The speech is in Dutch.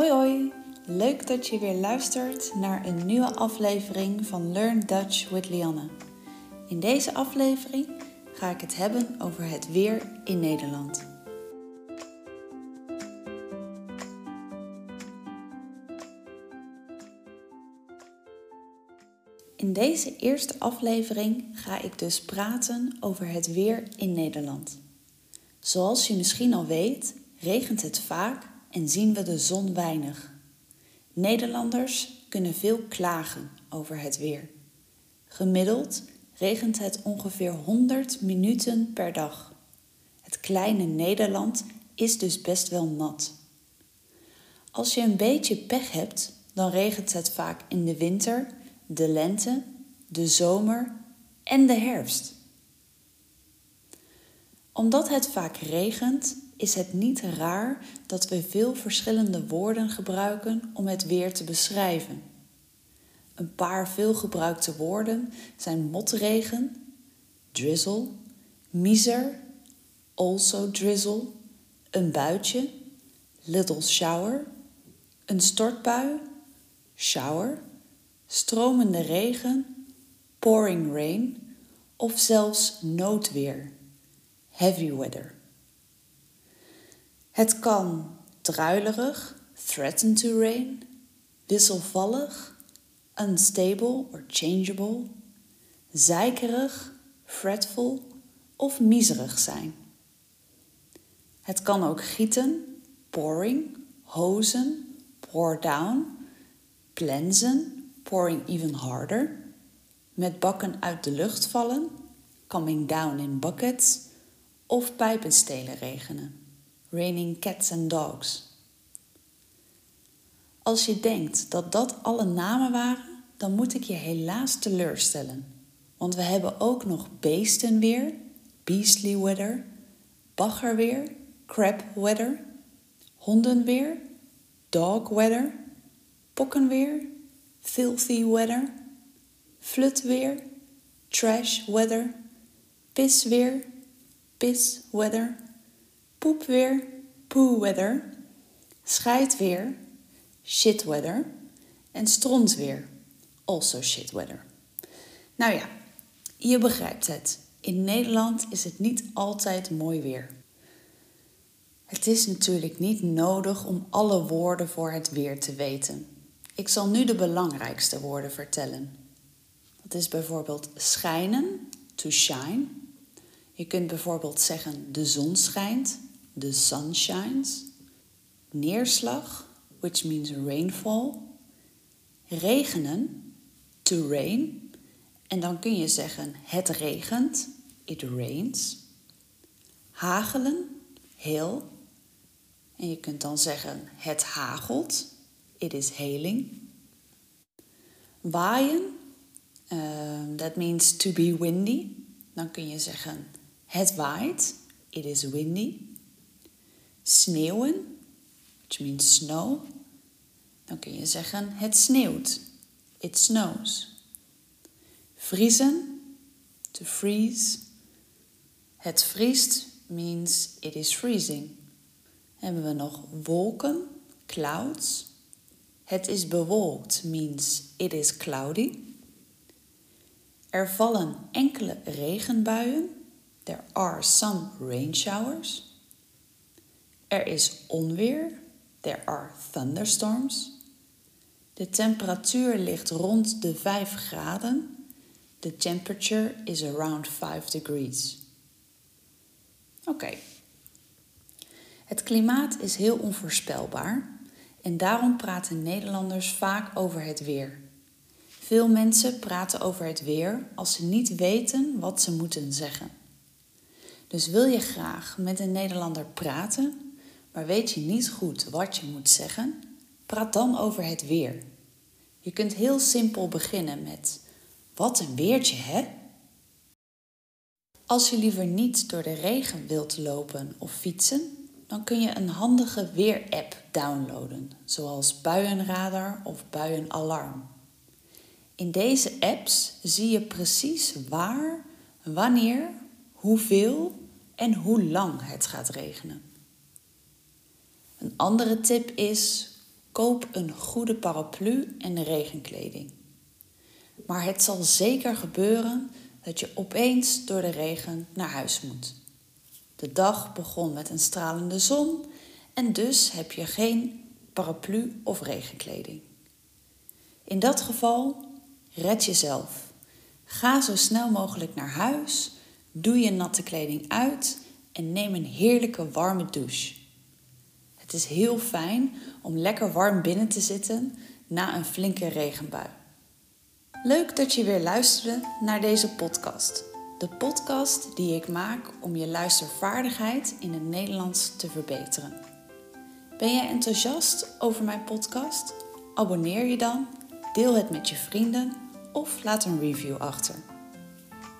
Hoi hoi, leuk dat je weer luistert naar een nieuwe aflevering van Learn Dutch with Lianne. In deze aflevering ga ik het hebben over het weer in Nederland. In deze eerste aflevering ga ik dus praten over het weer in Nederland. Zoals je misschien al weet, regent het vaak en zien we de zon weinig. Nederlanders kunnen veel klagen over het weer. Gemiddeld regent het ongeveer 100 minuten per dag. Het kleine Nederland is dus best wel nat. Als je een beetje pech hebt, dan regent het vaak in de winter, de lente, de zomer en de herfst. Omdat het vaak regent, is het niet raar dat we veel verschillende woorden gebruiken om het weer te beschrijven. Een paar veelgebruikte woorden zijn motregen, drizzle, miser, also drizzle, een buitje, little shower, een stortbui, shower, stromende regen, pouring rain of zelfs noodweer, heavy weather. Het kan druilerig, threaten to rain, wisselvallig, unstable or changeable, zeikerig, fretful of miserig zijn. Het kan ook gieten, pouring, hozen, pour down, plensen, pouring even harder, met bakken uit de lucht vallen, coming down in buckets of pijpenstelen regenen. Raining Cats and Dogs. Als je denkt dat dat alle namen waren, dan moet ik je helaas teleurstellen. Want we hebben ook nog beestenweer, beastly weather, baggerweer, crab weather, hondenweer, dog weather, pokkenweer, filthy weather, flutweer, trash weather, pisweer, piss weather poepweer, poo weather, scheidweer, shit weather en strontweer, also shit weather. Nou ja, je begrijpt het. In Nederland is het niet altijd mooi weer. Het is natuurlijk niet nodig om alle woorden voor het weer te weten. Ik zal nu de belangrijkste woorden vertellen. Dat is bijvoorbeeld schijnen, to shine. Je kunt bijvoorbeeld zeggen de zon schijnt, the sun shines. Neerslag, which means rainfall. Regenen, to rain. En dan kun je zeggen het regent, it rains. Hagelen, hail. En je kunt dan zeggen het hagelt, it is hailing. Waaien, uh, that means to be windy. Dan kun je zeggen het waait, it is windy sneeuwen, which means snow, dan kun je zeggen het sneeuwt. It snows. Vriezen, to freeze. Het vriest means it is freezing. Hebben we nog wolken, clouds. Het is bewolkt means it is cloudy. Er vallen enkele regenbuien. There are some rain showers. Er is onweer. There are thunderstorms. De temperatuur ligt rond de 5 graden. The temperature is around 5 degrees. Oké. Het klimaat is heel onvoorspelbaar en daarom praten Nederlanders vaak over het weer. Veel mensen praten over het weer als ze niet weten wat ze moeten zeggen. Dus wil je graag met een Nederlander praten, maar weet je niet goed wat je moet zeggen, praat dan over het weer. Je kunt heel simpel beginnen met: Wat een weertje, hè? Als je liever niet door de regen wilt lopen of fietsen, dan kun je een handige weerapp downloaden, zoals Buienradar of Buienalarm. In deze apps zie je precies waar, wanneer, hoeveel en hoe lang het gaat regenen. Een andere tip is Koop een goede paraplu en regenkleding. Maar het zal zeker gebeuren dat je opeens door de regen naar huis moet. De dag begon met een stralende zon en dus heb je geen paraplu of regenkleding. In dat geval red jezelf. Ga zo snel mogelijk naar huis, doe je natte kleding uit en neem een heerlijke warme douche. Het is heel fijn om lekker warm binnen te zitten na een flinke regenbui. Leuk dat je weer luisterde naar deze podcast. De podcast die ik maak om je luistervaardigheid in het Nederlands te verbeteren. Ben jij enthousiast over mijn podcast? Abonneer je dan, deel het met je vrienden of laat een review achter.